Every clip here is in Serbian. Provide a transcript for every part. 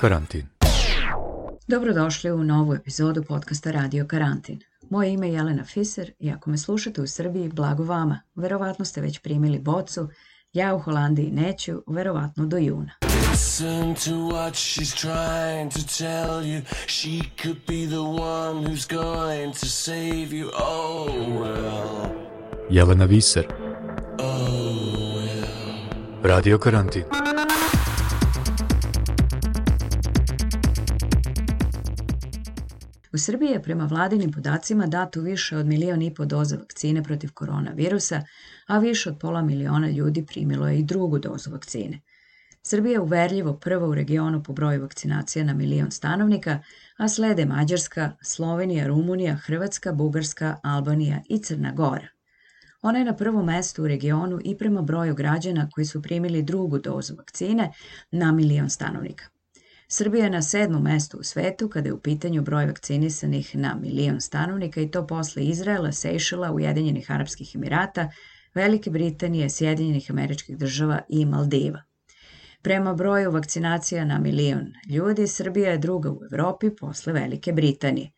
Karantin. Dobrodošli u novu epizodu podcasta Radio Karantin. Moje ime je Jelena Fiser i ako me slušate u Srbiji, blago vama. Verovatno ste već primili bocu, ja u Holandiji neću, verovatno do juna. Listen to what she's trying to tell you. She could be the one who's going to save you. Oh, well. Jelena Viser. Oh, well. Radio Karantin. U Srbiji je prema vladinim podacima dato više od milion i po doza vakcine protiv koronavirusa, a više od pola miliona ljudi primilo je i drugu dozu vakcine. Srbija je uverljivo prva u regionu po broju vakcinacija na milion stanovnika, a slede Mađarska, Slovenija, Rumunija, Hrvatska, Bugarska, Albanija i Crna Gora. Ona je na prvom mestu u regionu i prema broju građana koji su primili drugu dozu vakcine na milion stanovnika. Srbija je na sedmom mestu u svetu kada je u pitanju broj vakcinisanih na milion stanovnika i to posle Izraela, Sejšela, Ujedinjenih Arabskih Emirata, Velike Britanije, Sjedinjenih američkih država i Maldiva. Prema broju vakcinacija na milion ljudi, Srbija je druga u Evropi posle Velike Britanije.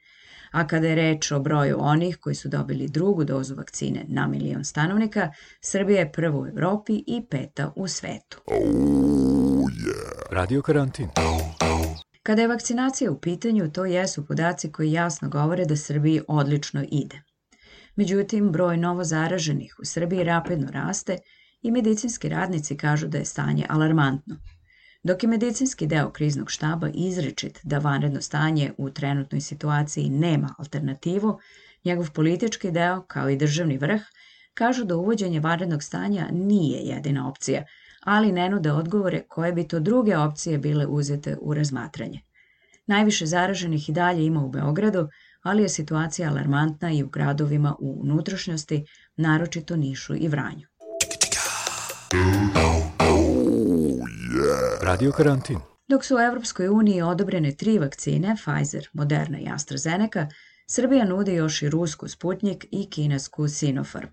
A kada je reč o broju onih koji su dobili drugu dozu vakcine na milion stanovnika, Srbija je prva u Evropi i peta u svetu. Oh, yeah. Radio karantin. Kada je vakcinacija u pitanju, to jesu podaci koji jasno govore da Srbiji odlično ide. Međutim, broj novo zaraženih u Srbiji rapidno raste i medicinski radnici kažu da je stanje alarmantno. Dok je medicinski deo kriznog štaba izrečit da vanredno stanje u trenutnoj situaciji nema alternativu, njegov politički deo, kao i državni vrh, kažu da uvođenje vanrednog stanja nije jedina opcija, ali ne nude odgovore koje bi to druge opcije bile uzete u razmatranje. Najviše zaraženih i dalje ima u Beogradu, ali je situacija alarmantna i u gradovima u unutrašnjosti, naročito Nišu i Vranju. Radio karantin. Dok su u Evropskoj uniji odobrene tri vakcine, Pfizer, Moderna i AstraZeneca, Srbija nudi još i rusku Sputnik i kinesku Sinopharm.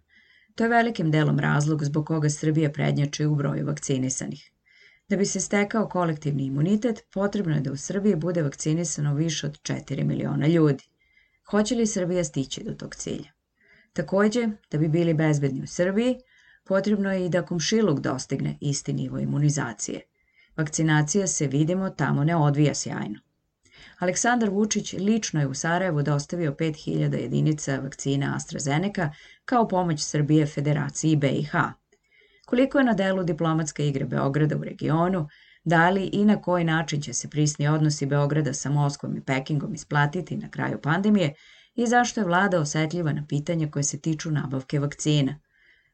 To je velikim delom razlog zbog koga Srbija prednjači u broju vakcinisanih. Da bi se stekao kolektivni imunitet, potrebno je da u Srbiji bude vakcinisano više od 4 miliona ljudi. Hoće li Srbija stići do tog cilja? Takođe, da bi bili bezbedni u Srbiji, potrebno je i da komšiluk dostigne isti nivo imunizacije. Vakcinacija se, vidimo, tamo ne odvija sjajno. Aleksandar Vučić lično je u Sarajevu dostavio 5000 jedinica vakcina AstraZeneca kao pomoć Srbije Federaciji BiH. Koliko je na delu diplomatske igre Beograda u regionu, da li i na koji način će se prisni odnosi Beograda sa Moskvom i Pekingom isplatiti na kraju pandemije i zašto je vlada osetljiva na pitanja koje se tiču nabavke vakcina.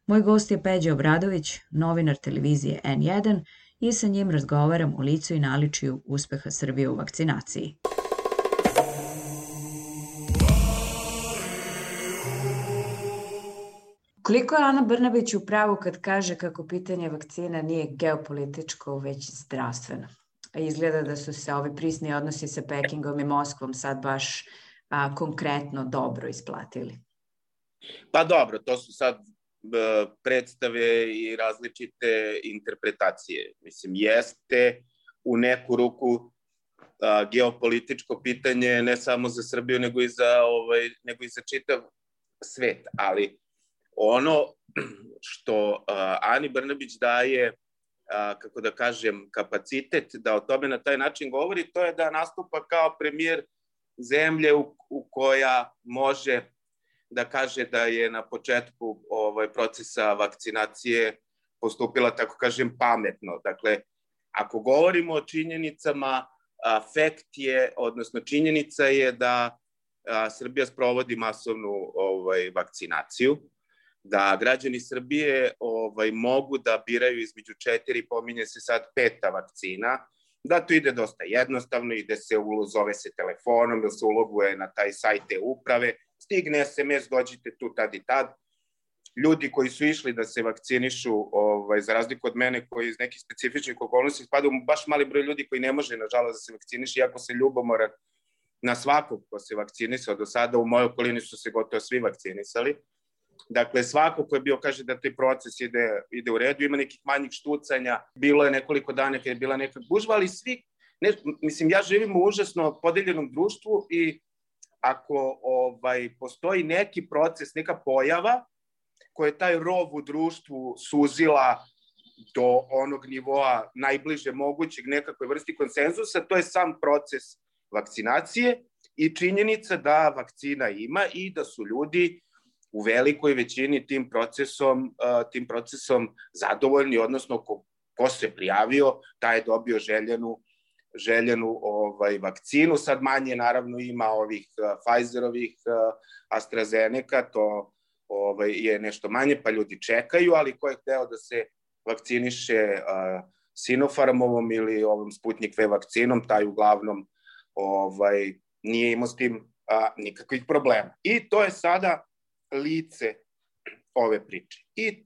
Moj gost je Peđa Obradović, novinar televizije N1 i sa njim razgovaram o licu i naličiju uspeha Srbije u vakcinaciji. Koliko je Ana Brnabić u pravu kad kaže kako pitanje vakcina nije geopolitičko, već zdravstveno? A izgleda da su se ovi prisni odnosi sa Pekingom i Moskvom sad baš a, konkretno dobro isplatili. Pa dobro, to su sad predstave i različite interpretacije. Mislim, jeste u neku ruku a, geopolitičko pitanje ne samo za Srbiju, nego i za, ovaj, nego i za čitav svet. Ali ono što a, Ani Brnabić daje, a, kako da kažem, kapacitet da o tome na taj način govori, to je da nastupa kao premijer zemlje u, u koja može da kaže da je na početku ovaj procesa vakcinacije postupila, tako kažem, pametno. Dakle, ako govorimo o činjenicama, fakt je, odnosno činjenica je da a, Srbija sprovodi masovnu ovaj, vakcinaciju, da građani Srbije ovaj, mogu da biraju između četiri, pominje se sad peta vakcina, da to ide dosta jednostavno, ide se, zove se telefonom, da se uloguje na taj sajt uprave, stigne SMS, dođite tu tad i tad. Ljudi koji su išli da se vakcinišu, ovaj, za razliku od mene koji iz nekih specifičnih okolnosti spada u baš mali broj ljudi koji ne može, nažalost, da se vakciniše, iako se ljubomora na svakog ko se vakcinisao do sada, u mojoj okolini su se gotovo svi vakcinisali. Dakle, svako ko je bio kaže da taj proces ide, ide u redu, ima nekih manjih štucanja, bilo je nekoliko dana kada je bila neka gužva, ali svi ne, mislim, ja živim u užasno podeljenom društvu i ako ovaj, postoji neki proces, neka pojava koja je taj rov u društvu suzila do onog nivoa najbliže mogućeg nekakve vrsti konsenzusa, to je sam proces vakcinacije i činjenica da vakcina ima i da su ljudi u velikoj većini tim procesom, tim procesom zadovoljni, odnosno ko, ko se prijavio, taj je dobio željenu željenu ovaj vakcinu. Sad manje naravno ima ovih uh, Pfizerovih uh, AstraZeneca, to ovaj, je nešto manje, pa ljudi čekaju, ali ko je hteo da se vakciniše uh, Sinopharmovom ili ovom Sputnik V vakcinom, taj uglavnom ovaj, nije imao s tim a, nikakvih problema. I to je sada lice ove priče. I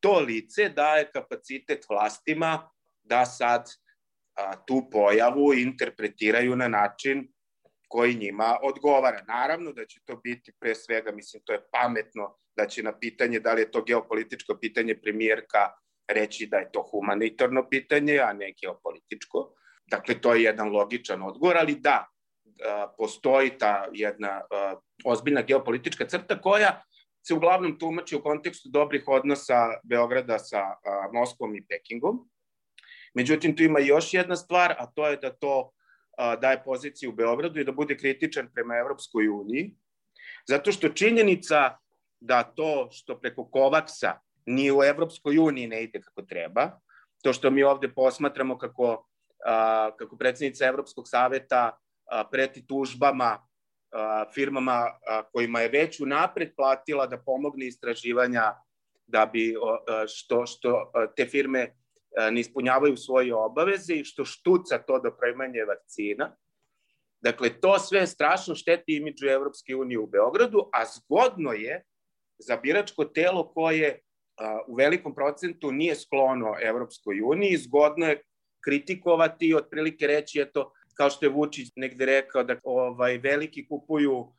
to lice daje kapacitet vlastima da sad a, tu pojavu interpretiraju na način koji njima odgovara. Naravno da će to biti pre svega, mislim, to je pametno da će na pitanje da li je to geopolitičko pitanje premijerka reći da je to humanitarno pitanje, a ne geopolitičko. Dakle, to je jedan logičan odgovor, ali da, postoji ta jedna ozbiljna geopolitička crta koja se uglavnom tumači u kontekstu dobrih odnosa Beograda sa Moskvom i Pekingom. Međutim, tu ima još jedna stvar, a to je da to daje poziciju u Beogradu i da bude kritičan prema Evropskoj uniji, zato što činjenica da to što preko Kovaksa ni u Evropskoj uniji ne ide kako treba, to što mi ovde posmatramo kako, kako predsednica Evropskog saveta preti tužbama firmama kojima je već unapred platila da pomogne istraživanja da bi što, što te firme ne ispunjavaju svoje obaveze i što štuca to do premanje vakcina. Dakle, to sve strašno šteti imidžu Evropske unije u Beogradu, a zgodno je za biračko telo koje u velikom procentu nije sklono Evropskoj uniji, zgodno je kritikovati i otprilike reći, eto, kao što je Vučić negde rekao, da ovaj, veliki kupuju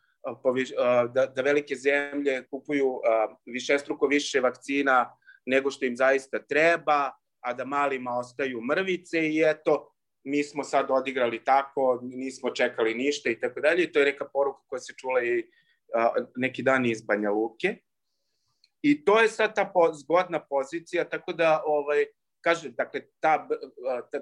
da, da velike zemlje kupuju višestruko više vakcina nego što im zaista treba, a da malima ostaju mrvice i eto, mi smo sad odigrali tako, nismo čekali ništa i tako dalje. To je neka poruka koja se čula i neki dan iz Banja Luke. I to je sad ta po, zgodna pozicija, tako da ovaj, kaže, dakle, ta,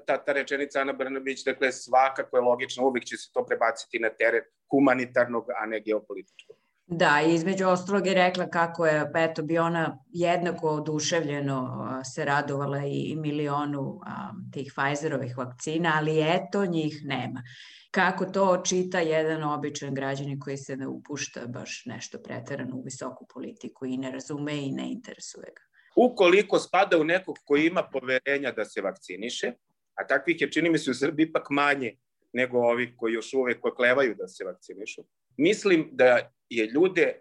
ta, ta rečenica Ana Brnović, dakle, svakako je logično, uvijek će se to prebaciti na teret humanitarnog, a ne geopolitičkog. Da, i između ostalog je rekla kako je, eto, bi ona jednako oduševljeno se radovala i milionu um, tih Pfizerovih vakcina, ali eto, njih nema. Kako to čita jedan običan građanin koji se ne upušta baš nešto preterano u visoku politiku i ne razume i ne interesuje ga. Ukoliko spada u nekog koji ima poverenja da se vakciniše, a takvih je, čini mi se, u Srbiji ipak manje nego ovih koji još uvek poklevaju da se vakcinišu, mislim da je ljude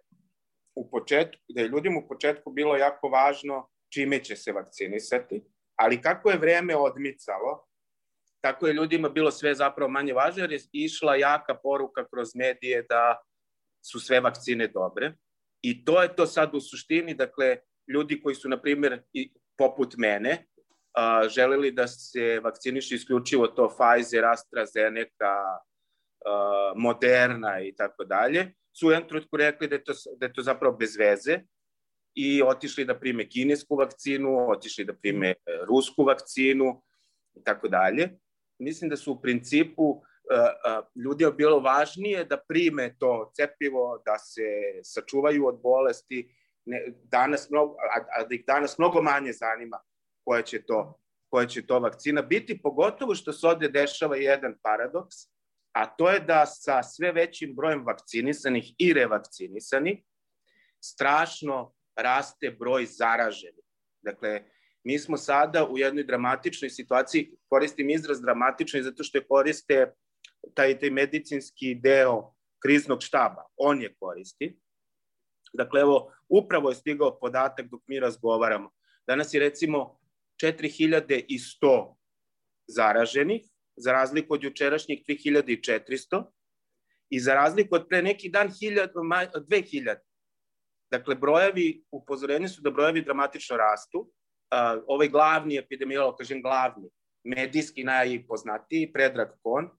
u početku, da je ljudima u početku bilo jako važno čime će se vakcinisati, ali kako je vreme odmicalo, tako je ljudima bilo sve zapravo manje važno, jer je išla jaka poruka kroz medije da su sve vakcine dobre. I to je to sad u suštini, dakle, ljudi koji su, na primjer, i poput mene, a, želeli da se vakciniše isključivo to Pfizer, AstraZeneca, a, Moderna i tako dalje, su u jednom trenutku rekli da je, to, da je to zapravo bez veze i otišli da prime kinesku vakcinu, otišli da prime e, rusku vakcinu i tako dalje. Mislim da su u principu uh, uh, ljudi bilo važnije da prime to cepivo, da se sačuvaju od bolesti, ne, danas mnogo, a, a da ih danas mnogo manje zanima koja će to koja će to vakcina biti, pogotovo što se ovde dešava jedan paradoks, a to je da sa sve većim brojem vakcinisanih i revakcinisanih strašno raste broj zaraženih. Dakle, mi smo sada u jednoj dramatičnoj situaciji, koristim izraz dramatičnoj zato što je koriste taj, taj medicinski deo kriznog štaba, on je koristi. Dakle, evo, upravo je stigao podatak dok mi razgovaramo. Danas je recimo 4100 zaraženih, za razliku od jučerašnjih 3400 i za razliku od pre neki dan 2000. Dakle, brojevi, upozorenje su da brojevi dramatično rastu. Ovaj glavni epidemiolog, kažem glavni, medijski najpoznatiji, Predrag Kon,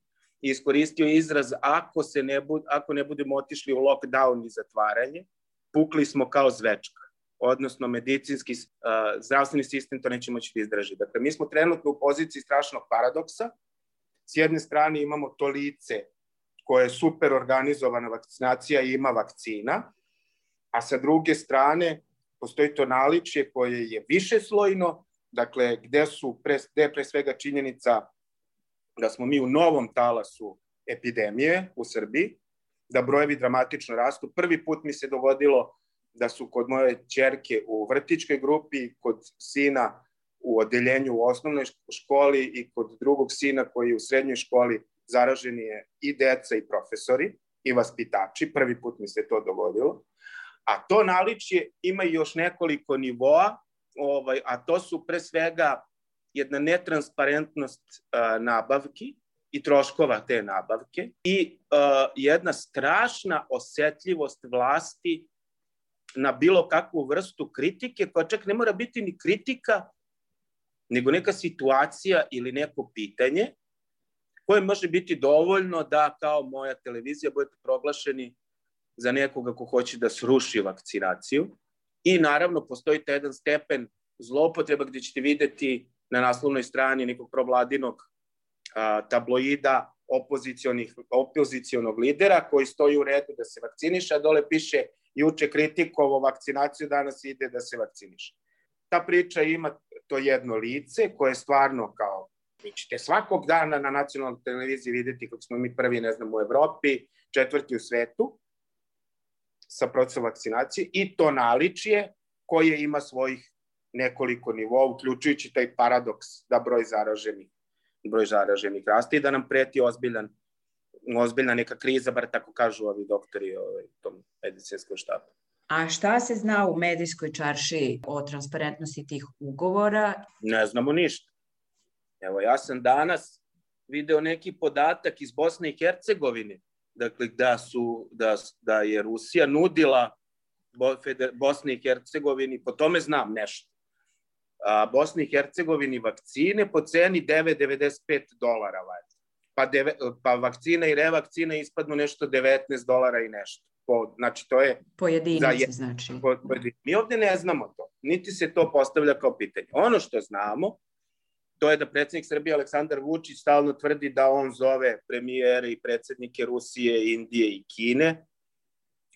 iskoristio izraz ako, se ne, ako ne budemo otišli u lockdown i zatvaranje, pukli smo kao zvečka odnosno medicinski uh, zdravstveni sistem to neće moći da izdrži. Dakle, mi smo trenutno u poziciji strašnog paradoksa. S jedne strane imamo to lice koje je super organizovana vakcinacija i ima vakcina, a sa druge strane postoji to naličje koje je više slojno, dakle, gde, su pre, gde pre svega činjenica da smo mi u novom talasu epidemije u Srbiji, da brojevi dramatično rastu. Prvi put mi se dogodilo da su kod moje čerke u vrtičkoj grupi, kod sina u odeljenju u osnovnoj školi i kod drugog sina koji je u srednjoj školi zaraženi je i deca i profesori i vaspitači. Prvi put mi se to dogodilo. A to naličje ima još nekoliko nivoa, ovaj, a to su pre svega jedna netransparentnost uh, nabavki i troškova te nabavke i uh, jedna strašna osetljivost vlasti na bilo kakvu vrstu kritike, koja čak ne mora biti ni kritika, nego neka situacija ili neko pitanje koje može biti dovoljno da kao moja televizija budete proglašeni za nekoga ko hoće da sruši vakcinaciju. I naravno postoji taj jedan stepen zlopotreba gde ćete videti na naslovnoj strani nekog provladinog a, tabloida opozicionih, opozicionog lidera koji stoji u redu da se vakciniše, a dole piše juče kritikovo vakcinaciju, danas ide da se vakciniše. Ta priča ima to jedno lice koje je stvarno kao vi ćete svakog dana na nacionalnoj televiziji videti kako smo mi prvi, ne znam, u Evropi, četvrti u svetu sa procesom vakcinacije i to naličje koje ima svojih nekoliko nivoa, uključujući taj paradoks da broj zaraženih broj zaraženih raste i da nam preti ozbiljan ozbiljna neka kriza, bar tako kažu ovi doktori ovaj, tom medicinskom štabu. A šta se zna u medijskoj čarši o transparentnosti tih ugovora? Ne znamo ništa. Evo, ja sam danas video neki podatak iz Bosne i Hercegovine, dakle, da, su, da, da je Rusija nudila Bosni i Hercegovini, po tome znam nešto, a, Bosni i Hercegovini vakcine po ceni 9,95 dolara, valjda pa, deve, pa vakcina i revakcina ispadnu nešto 19 dolara i nešto. Po, znači, to je... Pojedinac, znači. Po, po, mi ovde ne znamo to. Niti se to postavlja kao pitanje. Ono što znamo, to je da predsednik Srbije Aleksandar Vučić stalno tvrdi da on zove premijere i predsednike Rusije, Indije i Kine,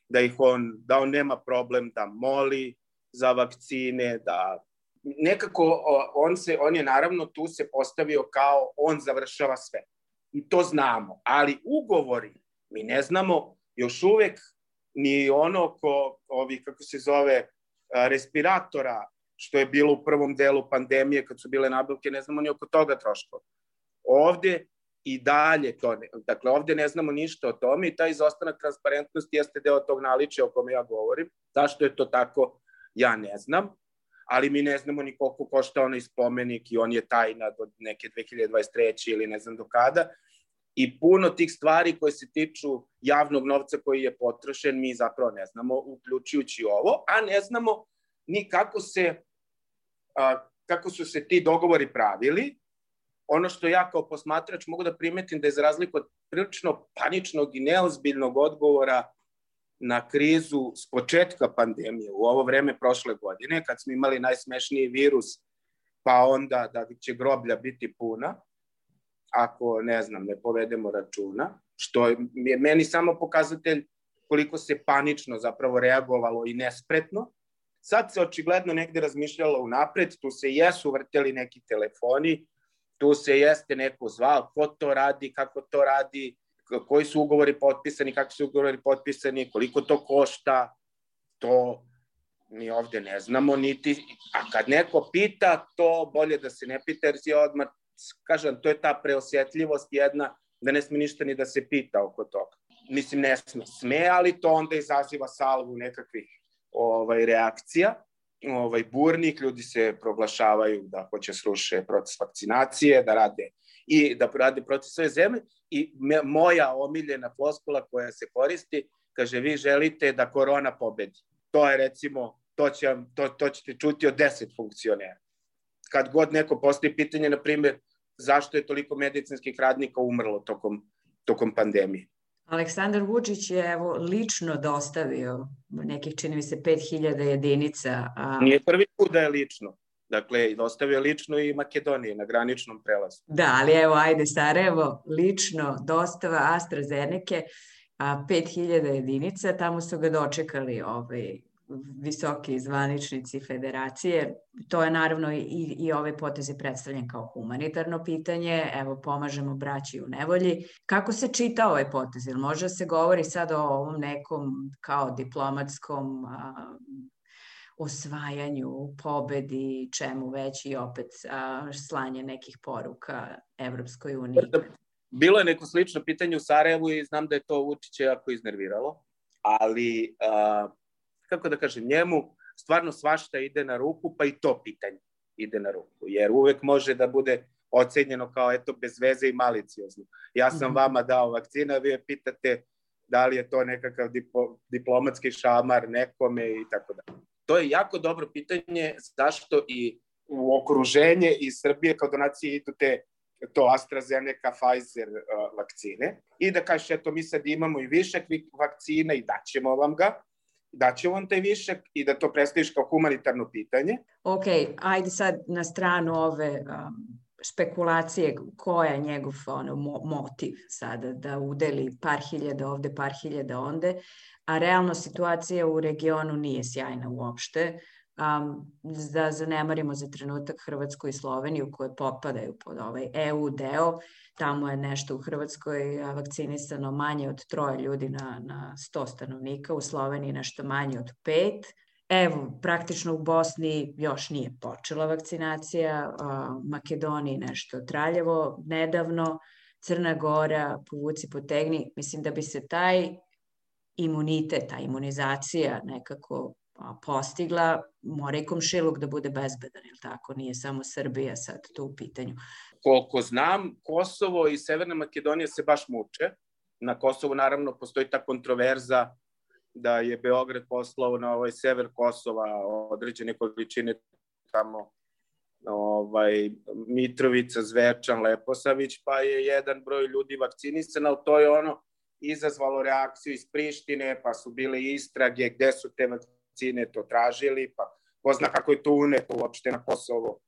da ih on, da on nema problem da moli za vakcine, da nekako on se on je naravno tu se postavio kao on završava sve i to znamo, ali ugovori, mi ne znamo još uvek ni ono ko, ovi, kako se zove, respiratora, što je bilo u prvom delu pandemije kad su bile nabavke, ne znamo ni oko toga troškova. Ovde i dalje to, ne, dakle ovde ne znamo ništa o tome i taj izostanak transparentnosti jeste deo tog naličja o kome ja govorim. Zašto je to tako, ja ne znam, ali mi ne znamo ni koliko košta onaj spomenik i on je tajna do neke 2023. ili ne znam do kada i puno tih stvari koje se tiču javnog novca koji je potrošen mi zapravo ne znamo, uključujući ovo, a ne znamo ni kako se a, kako su se ti dogovori pravili. Ono što ja kao posmatrač mogu da primetim da je za razliku od prilično paničnog i neozbiljnog odgovora na krizu s početka pandemije u ovo vreme prošle godine, kad smo imali najsmešniji virus, pa onda da će groblja biti puna, ako, ne znam, ne povedemo računa, što je meni samo pokazatelj koliko se panično zapravo reagovalo i nespretno. Sad se očigledno negde razmišljalo unapred, tu se jesu vrteli neki telefoni, tu se jeste neko zvao, ko to radi, kako to radi, koji su ugovori potpisani, kako su ugovori potpisani, koliko to košta, to mi ovde ne znamo, niti, a kad neko pita, to bolje da se ne pita, jer si odmah kažem, to je ta preosjetljivost jedna, da ne sme ništa ni da se pita oko toga. Mislim, ne sme. Sme, ali to onda izaziva salvu nekakvih ovaj, reakcija. Ovaj, burnik, ljudi se proglašavaju da hoće sruše proces vakcinacije, da rade i da rade proces svoje zemlje i me, moja omiljena floskula koja se koristi, kaže vi želite da korona pobedi. To je recimo, to, će, to, to ćete čuti od deset funkcionera. Kad god neko postoji pitanje, na primjer, zašto je toliko medicinskih radnika umrlo tokom, tokom pandemije. Aleksandar Vučić je evo, lično dostavio nekih, čini mi se, 5000 jedinica. A... Nije prvi put da je lično. Dakle, dostavio lično i Makedonije na graničnom prelazu. Da, ali evo, ajde Sarajevo, lično dostava AstraZeneca, a 5000 jedinica, tamo su ga dočekali ovaj, visoki zvaničnici federacije. To je naravno i, i ove poteze predstavljen kao humanitarno pitanje. Evo, pomažemo braći u nevolji. Kako se čita ovaj potez? Ili može se govori sad o ovom nekom kao diplomatskom a, osvajanju, pobedi, čemu već i opet a, slanje nekih poruka Evropskoj uniji? Bilo je neko slično pitanje u Sarajevu i znam da je to Vučiće jako iznerviralo, ali a, kako da kažem, njemu stvarno svašta ide na ruku, pa i to pitanje ide na ruku, jer uvek može da bude ocenjeno kao eto bez veze i maliciozno. Ja sam mm -hmm. vama dao vakcina, vi je pitate da li je to nekakav dipo, diplomatski šamar nekome i tako da. To je jako dobro pitanje zašto i u okruženje i Srbije kao donacije idu te to AstraZeneca, Pfizer uh, vakcine i da kažeš eto mi sad imamo i višak vakcina i daćemo vam ga, daće on taj višak i da to predstaviš kao humanitarno pitanje. Ok, ajde sad na stranu ove um, špekulacije ko je njegov ono, mo motiv sada da udeli par hiljada ovde, par hiljada onde, a realno situacija u regionu nije sjajna uopšte. Um, da zanemarimo za trenutak Hrvatsku i Sloveniju koje popadaju pod ovaj EU deo, Tamo je nešto u Hrvatskoj vakcinisano manje od troje ljudi na, na 100 stanovnika, u Sloveniji nešto manje od pet. Evo, praktično u Bosni još nije počela vakcinacija, Makedoniji nešto traljevo nedavno, Crna Gora, povuci potegni, mislim da bi se taj imunitet, ta imunizacija nekako postigla, mora i komšiluk da bude bezbedan, ili tako? Nije samo Srbija sad tu u pitanju koliko znam, Kosovo i Severna Makedonija se baš muče. Na Kosovu naravno postoji ta kontroverza da je Beograd poslao na ovaj sever Kosova određene količine tamo ovaj, Mitrovica, Zvečan, Leposavić, pa je jedan broj ljudi vakcinisan, ali to je ono izazvalo reakciju iz Prištine, pa su bile istrage gde su te vakcine to tražili, pa ko zna kako je to uneto uopšte na Kosovo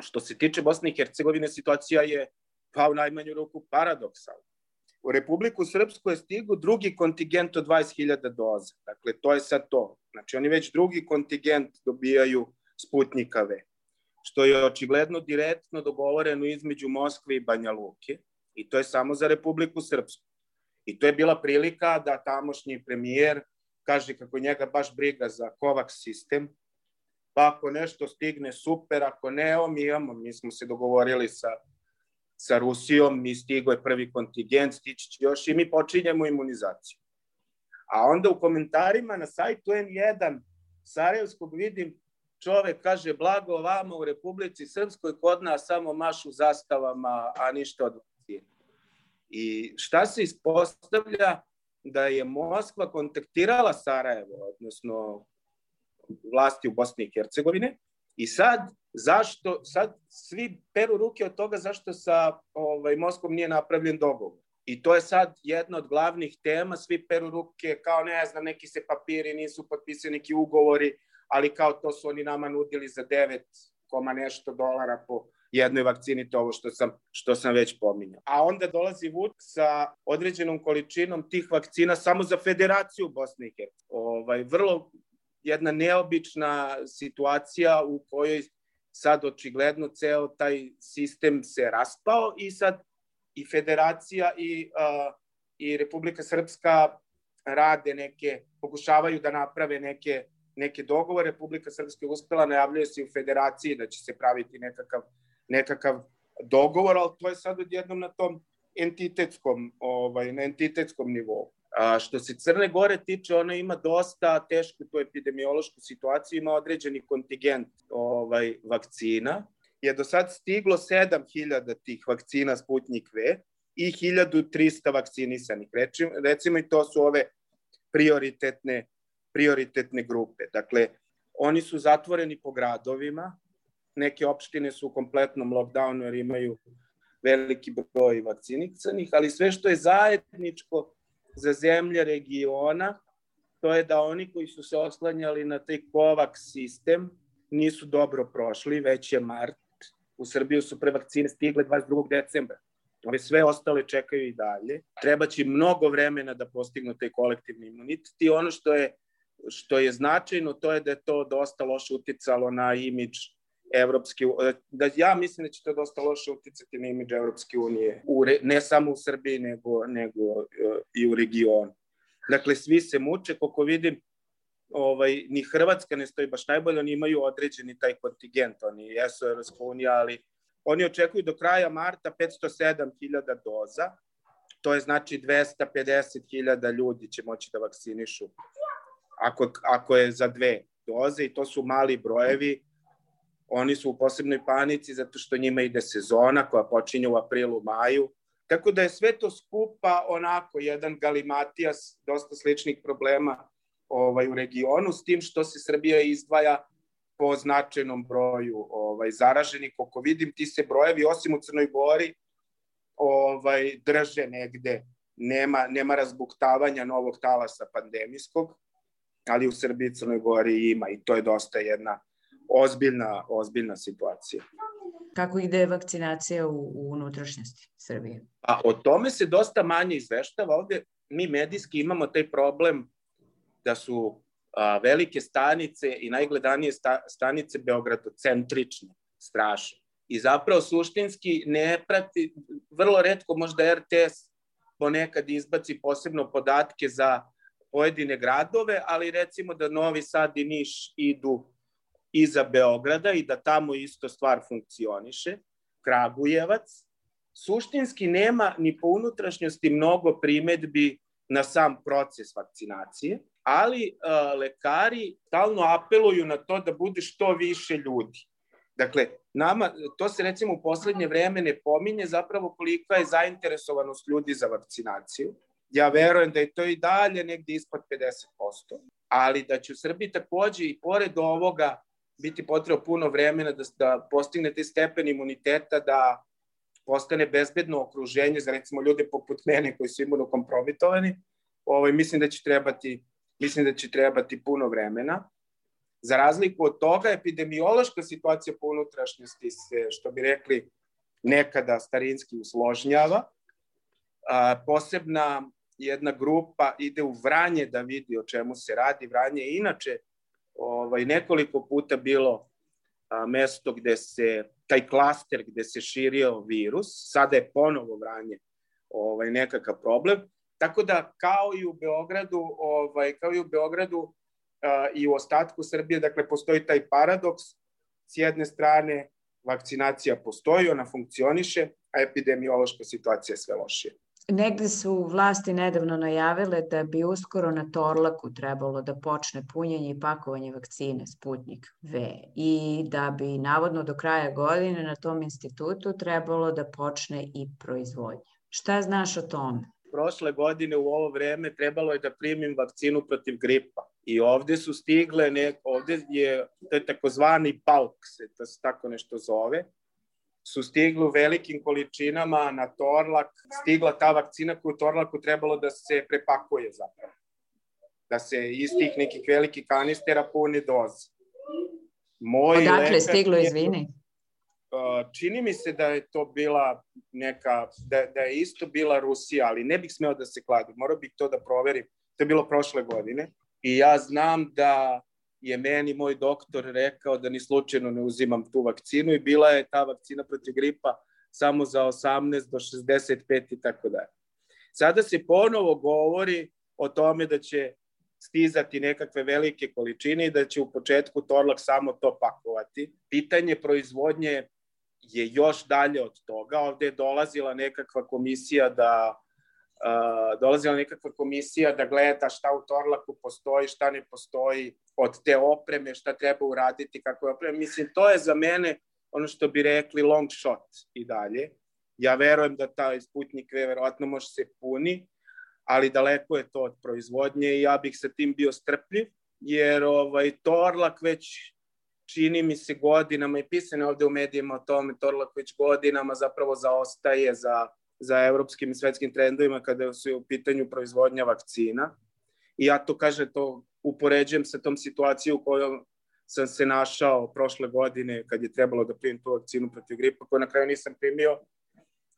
Što se tiče Bosne i Hercegovine, situacija je pa u najmanju ruku paradoksalna. U Republiku Srpsku je stigu drugi kontingent od 20.000 doza. Dakle, to je sad to. Znači, oni već drugi kontingent dobijaju Sputnika V, što je očigledno direktno dogovoreno između Moskve i Banja Luke i to je samo za Republiku Srpsku. I to je bila prilika da tamošnji premijer kaže kako njega baš briga za COVAX sistem, pa ako nešto stigne super, ako ne, evo mi imamo, mi smo se dogovorili sa, sa Rusijom, mi stigo je prvi kontingent, stići će još i mi počinjemo imunizaciju. A onda u komentarima na sajtu N1 Sarajevskog vidim čovek kaže blago vama u Republici Srpskoj, kod nas samo mašu zastavama, a ništa od vakcije. I šta se ispostavlja da je Moskva kontaktirala Sarajevo, odnosno vlasti u Bosni i Hercegovine. I sad, zašto, sad svi peru ruke od toga zašto sa ovaj, Moskvom nije napravljen dogovor. I to je sad jedna od glavnih tema, svi peru ruke, kao ne znam, neki se papiri nisu potpisani, neki ugovori, ali kao to su oni nama nudili za 9, koma nešto dolara po jednoj vakcini, to ovo što sam, što sam već pominjao. A onda dolazi Vuk sa određenom količinom tih vakcina samo za federaciju Bosne i Hercegovine. Ovaj, vrlo jedna neobična situacija u kojoj sad očigledno ceo taj sistem se raspao i sad i federacija i, uh, i Republika Srpska rade neke, pokušavaju da naprave neke, neke dogovore. Republika Srpska je uspela, najavljuje se u federaciji da će se praviti nekakav, nekakav dogovor, ali to je sad odjednom na tom entitetskom, ovaj, na entitetskom nivou. A, što se Crne Gore tiče, ona ima dosta tešku tu epidemiološku situaciju, ima određeni kontingent ovaj, vakcina. Je do sad stiglo 7000 tih vakcina Sputnik V i 1300 vakcinisanih. Recimo, recimo i to su ove prioritetne, prioritetne grupe. Dakle, oni su zatvoreni po gradovima, neke opštine su u kompletnom lockdownu jer imaju veliki broj vakcinicanih, ali sve što je zajedničko za zemlje regiona, to je da oni koji su se oslanjali na taj COVAX sistem nisu dobro prošli, već je mart. U Srbiju su pre vakcine stigle 22. decembra. Ove sve ostale čekaju i dalje. Treba će mnogo vremena da postignu taj kolektivni imunitet i ono što je, što je značajno to je da je to dosta loše uticalo na imidž Evropske, da ja mislim da će to dosta loše uticati na imidž Evropske unije, u, ne samo u Srbiji, nego, nego uh, i u regionu. Dakle, svi se muče, koliko vidim, ovaj, ni Hrvatska ne stoji baš najbolje, oni imaju određeni taj kontingent, oni jesu Evropska unija, ali oni očekuju do kraja marta 507.000 doza, to je znači 250.000 ljudi će moći da vakcinišu ako, ako je za dve doze i to su mali brojevi, oni su u posebnoj panici zato što njima ide sezona koja počinje u aprilu, maju. Tako da je sve to skupa onako jedan galimatijas dosta sličnih problema ovaj, u regionu, s tim što se Srbija izdvaja po značajnom broju ovaj, zaraženih. Koliko vidim, ti se brojevi, osim u Crnoj Gori, ovaj, drže negde. Nema, nema razbuktavanja novog talasa pandemijskog, ali u Srbiji i Crnoj Gori ima i to je dosta jedna ozbiljna, ozbiljna situacija. Kako ide vakcinacija u, u unutrašnjosti Srbije? A o tome se dosta manje izveštava. Ovde mi medijski imamo taj problem da su a, velike stanice i najgledanije sta, stanice Beogradocentrične, strašno. I zapravo suštinski ne prati, vrlo redko možda RTS ponekad izbaci posebno podatke za pojedine gradove, ali recimo da Novi Sad i Niš idu iza Beograda i da tamo isto stvar funkcioniše, Kragujevac, suštinski nema ni po unutrašnjosti mnogo primetbi na sam proces vakcinacije, ali uh, lekari stalno apeluju na to da bude što više ljudi. Dakle, nama, to se recimo u poslednje vreme ne pominje zapravo kolika je zainteresovanost ljudi za vakcinaciju. Ja verujem da je to i dalje negde ispod 50%, ali da će u Srbiji takođe i pored ovoga biti potrebno puno vremena da, da postigne te stepen imuniteta da postane bezbedno okruženje za recimo ljude poput mene koji su imunokompromitovani, ovaj, mislim da će trebati mislim da će trebati puno vremena. Za razliku od toga, epidemiološka situacija po unutrašnjosti se, što bi rekli, nekada starinski usložnjava. A, posebna jedna grupa ide u Vranje da vidi o čemu se radi. Vranje je inače ovaj, nekoliko puta bilo a, mesto gde se, taj klaster gde se širio virus, sada je ponovo Vranje ovaj, nekakav problem. Tako da, kao i u Beogradu, ovaj, kao i u Beogradu uh, i u ostatku Srbije, dakle, postoji taj paradoks. S jedne strane, vakcinacija postoji, ona funkcioniše, a epidemiološka situacija je sve lošije. Negde su vlasti nedavno najavile da bi uskoro na Torlaku trebalo da počne punjenje i pakovanje vakcine Sputnik V i da bi navodno do kraja godine na tom institutu trebalo da počne i proizvodnje. Šta znaš o tome? prošle godine u ovo vreme trebalo je da primim vakcinu protiv gripa. I ovde su stigle, ne, ovde je, to je takozvani palk, se to se tako nešto zove, su stigli u velikim količinama na Torlak, stigla ta vakcina koju u Torlaku trebalo da se prepakuje zapravo. Da se iz tih nekih velikih kanistera puni doze. Moj Odakle stiglo, izvini? čini mi se da je to bila neka, da, da je isto bila Rusija, ali ne bih smeo da se kladim, morao bih to da proverim. To je bilo prošle godine i ja znam da je meni moj doktor rekao da ni slučajno ne uzimam tu vakcinu i bila je ta vakcina protiv gripa samo za 18 do 65 i tako dalje. Sada se ponovo govori o tome da će stizati nekakve velike količine i da će u početku Torlak samo to pakovati. Pitanje proizvodnje je još dalje od toga. Ovde je dolazila nekakva komisija da uh, dolazila nekakva komisija da gleda šta u Torlaku postoji, šta ne postoji, od te opreme, šta treba uraditi, kako je opreme. Mislim, to je za mene ono što bi rekli long shot i dalje. Ja verujem da taj Sputnik V verovatno može se puni, ali daleko je to od proizvodnje i ja bih sa tim bio strpljiv, jer ovaj, Torlak već čini mi se godinama i pisane ovde u medijima o tome, Torlaković godinama zapravo zaostaje za, za evropskim i svetskim trendovima kada su u pitanju proizvodnja vakcina. I ja to, kaže, to upoređujem sa tom situacijom u kojoj sam se našao prošle godine kad je trebalo da primim tu vakcinu protiv gripa, koju na kraju nisam primio,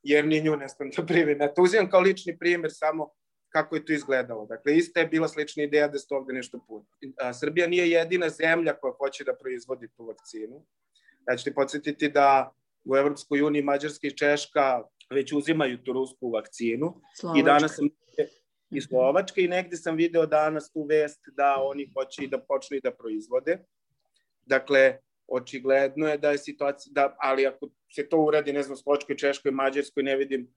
jer ni nju ne smem da primim. Ja to uzimam kao lični primer samo kako je to izgledalo. Dakle, ista je bila slična ideja da se ovde nešto puti. A, Srbija nije jedina zemlja koja hoće da proizvodi tu vakcinu. Ja ću ti podsjetiti da u Evropskoj uniji Mađarska i Češka već uzimaju tu rusku vakcinu. Slovačka. I danas sam i Slovačka i negde sam video danas tu vest da oni hoće i da počnu i da proizvode. Dakle, očigledno je da je situacija, da, ali ako se to uradi, ne znam, Slovačkoj, Češkoj, Mađarskoj, ne vidim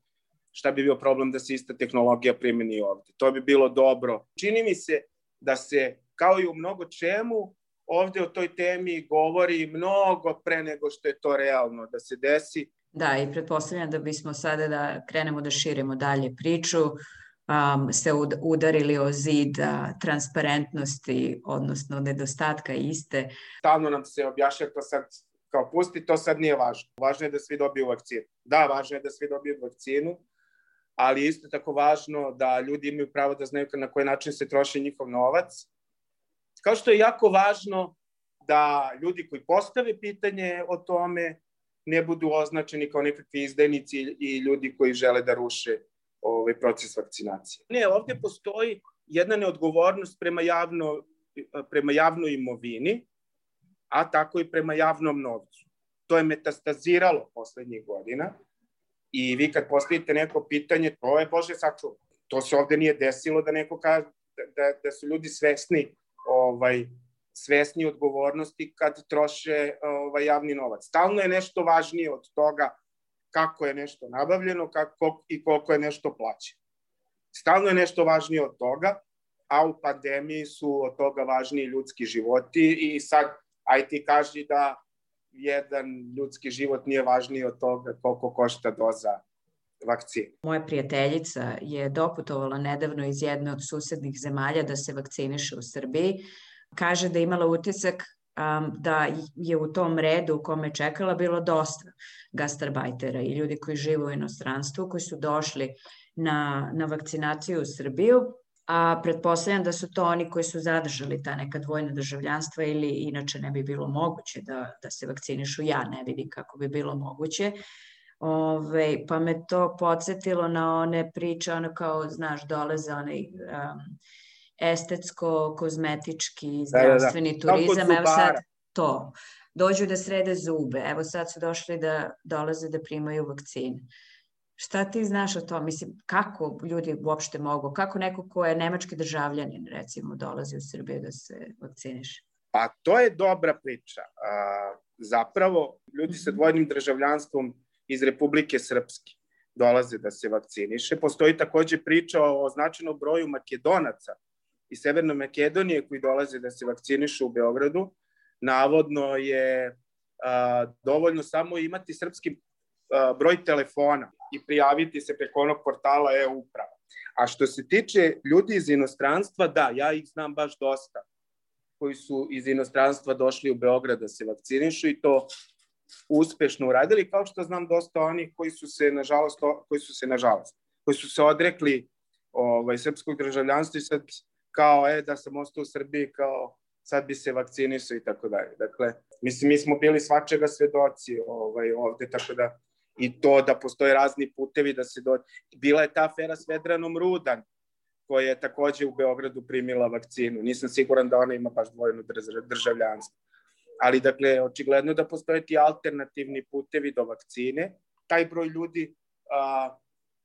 šta bi bio problem da se ista tehnologija primeni ovde. To bi bilo dobro. Čini mi se da se, kao i u mnogo čemu, ovde o toj temi govori mnogo pre nego što je to realno da se desi. Da, i pretpostavljam da bismo sada da krenemo da širimo dalje priču, um, se udarili o zid transparentnosti, odnosno nedostatka iste. Stalno nam se objašnja to sad kao pusti, to sad nije važno. Važno je da svi dobiju vakcinu. Da, važno je da svi dobiju vakcinu, ali isto tako važno da ljudi imaju pravo da znaju na koji način se troši njihov novac. Kao što je jako važno da ljudi koji postave pitanje o tome ne budu označeni kao nekakvi izdajnici i ljudi koji žele da ruše ovaj proces vakcinacije. Ne, ovde postoji jedna neodgovornost prema, javno, prema javnoj imovini, a tako i prema javnom novcu. To je metastaziralo poslednjih godina i vi kad postavite neko pitanje, to je Bože sačuva. To se ovde nije desilo da neko kaže da, da, da su ljudi svesni ovaj, svesni odgovornosti kad troše ovaj, javni novac. Stalno je nešto važnije od toga kako je nešto nabavljeno kako, i koliko je nešto plaćeno. Stalno je nešto važnije od toga, a u pandemiji su od toga važniji ljudski životi i sad, aj ti kaži da jedan ljudski život nije važniji od toga koliko košta doza vakcine. Moja prijateljica je doputovala nedavno iz jedne od susednih zemalja da se vakciniše u Srbiji. Kaže da je imala utisak um, da je u tom redu u kome čekala bilo dosta gastarbajtera i ljudi koji žive u inostranstvu, koji su došli na, na vakcinaciju u Srbiju, a pretpostavljam da su to oni koji su zadržali ta neka dvojna državljanstva ili inače ne bi bilo moguće da, da se vakcinišu. Ja ne vidim kako bi bilo moguće. Ove, pa me to podsjetilo na one priče, ono kao, znaš, dolaze onaj um, estetsko-kozmetički zdravstveni da, da, da. turizam, evo sad to, dođu da srede zube, evo sad su došli da dolaze da primaju vakcine. Šta ti znaš o tom? Mislim, kako ljudi uopšte mogu, kako neko ko je nemački državljanin, recimo, dolazi u Srbiju da se vakciniše? Pa to je dobra priča. A, zapravo, ljudi sa dvojnim državljanstvom iz Republike Srpske dolaze da se vakciniše. Postoji takođe priča o značajnom broju makedonaca iz Severne Makedonije koji dolaze da se vakcinišu u Beogradu. Navodno je a, dovoljno samo imati srpski a, broj telefona i prijaviti se preko onog portala e-uprava. A što se tiče ljudi iz inostranstva, da, ja ih znam baš dosta koji su iz inostranstva došli u Beograd da se vakcinišu i to uspešno uradili, kao što znam dosta onih koji su se, nažalost, koji su se, nažalost, koji su se odrekli ovaj, srpskog državljanstva i sad kao, e, da sam ostao u Srbiji, kao, sad bi se vakcinisao i tako dalje. Dakle, mislim, mi smo bili svačega svedoci ovaj, ovde, tako da i to da postoje razni putevi da se do... Bila je ta afera s Vedranom Rudan, koja je takođe u Beogradu primila vakcinu. Nisam siguran da ona ima baš dvojno državljanstvo. Ali, dakle, očigledno da postoje ti alternativni putevi do vakcine. Taj broj ljudi a,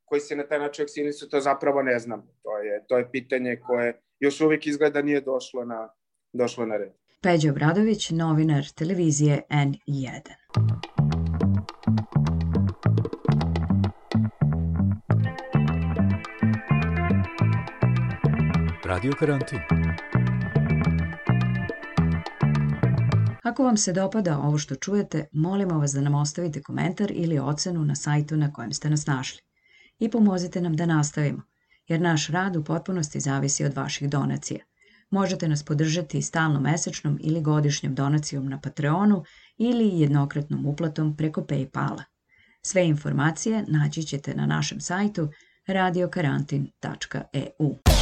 koji se na taj način vakcinisu, to zapravo ne znam. To je, to je pitanje koje još uvijek izgleda nije došlo na, došlo na red. Peđa Obradović, novinar televizije N1. Radio karantin. Ako vam se dopada ovo što čujete, molimo vas da nam ostavite komentar ili ocenu na sajtu na kojem ste nas našli. I pomozite nam da nastavimo, jer naš rad u potpunosti zavisi od vaših donacija. Možete nas podržati stalno mesečnom ili godišnjom donacijom na Patreonu ili jednokratnom uplatom preko Paypala. Sve informacije naći ćete na našem sajtu radiokarantin.eu.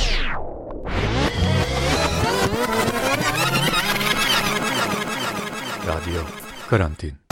Radyo Karantin.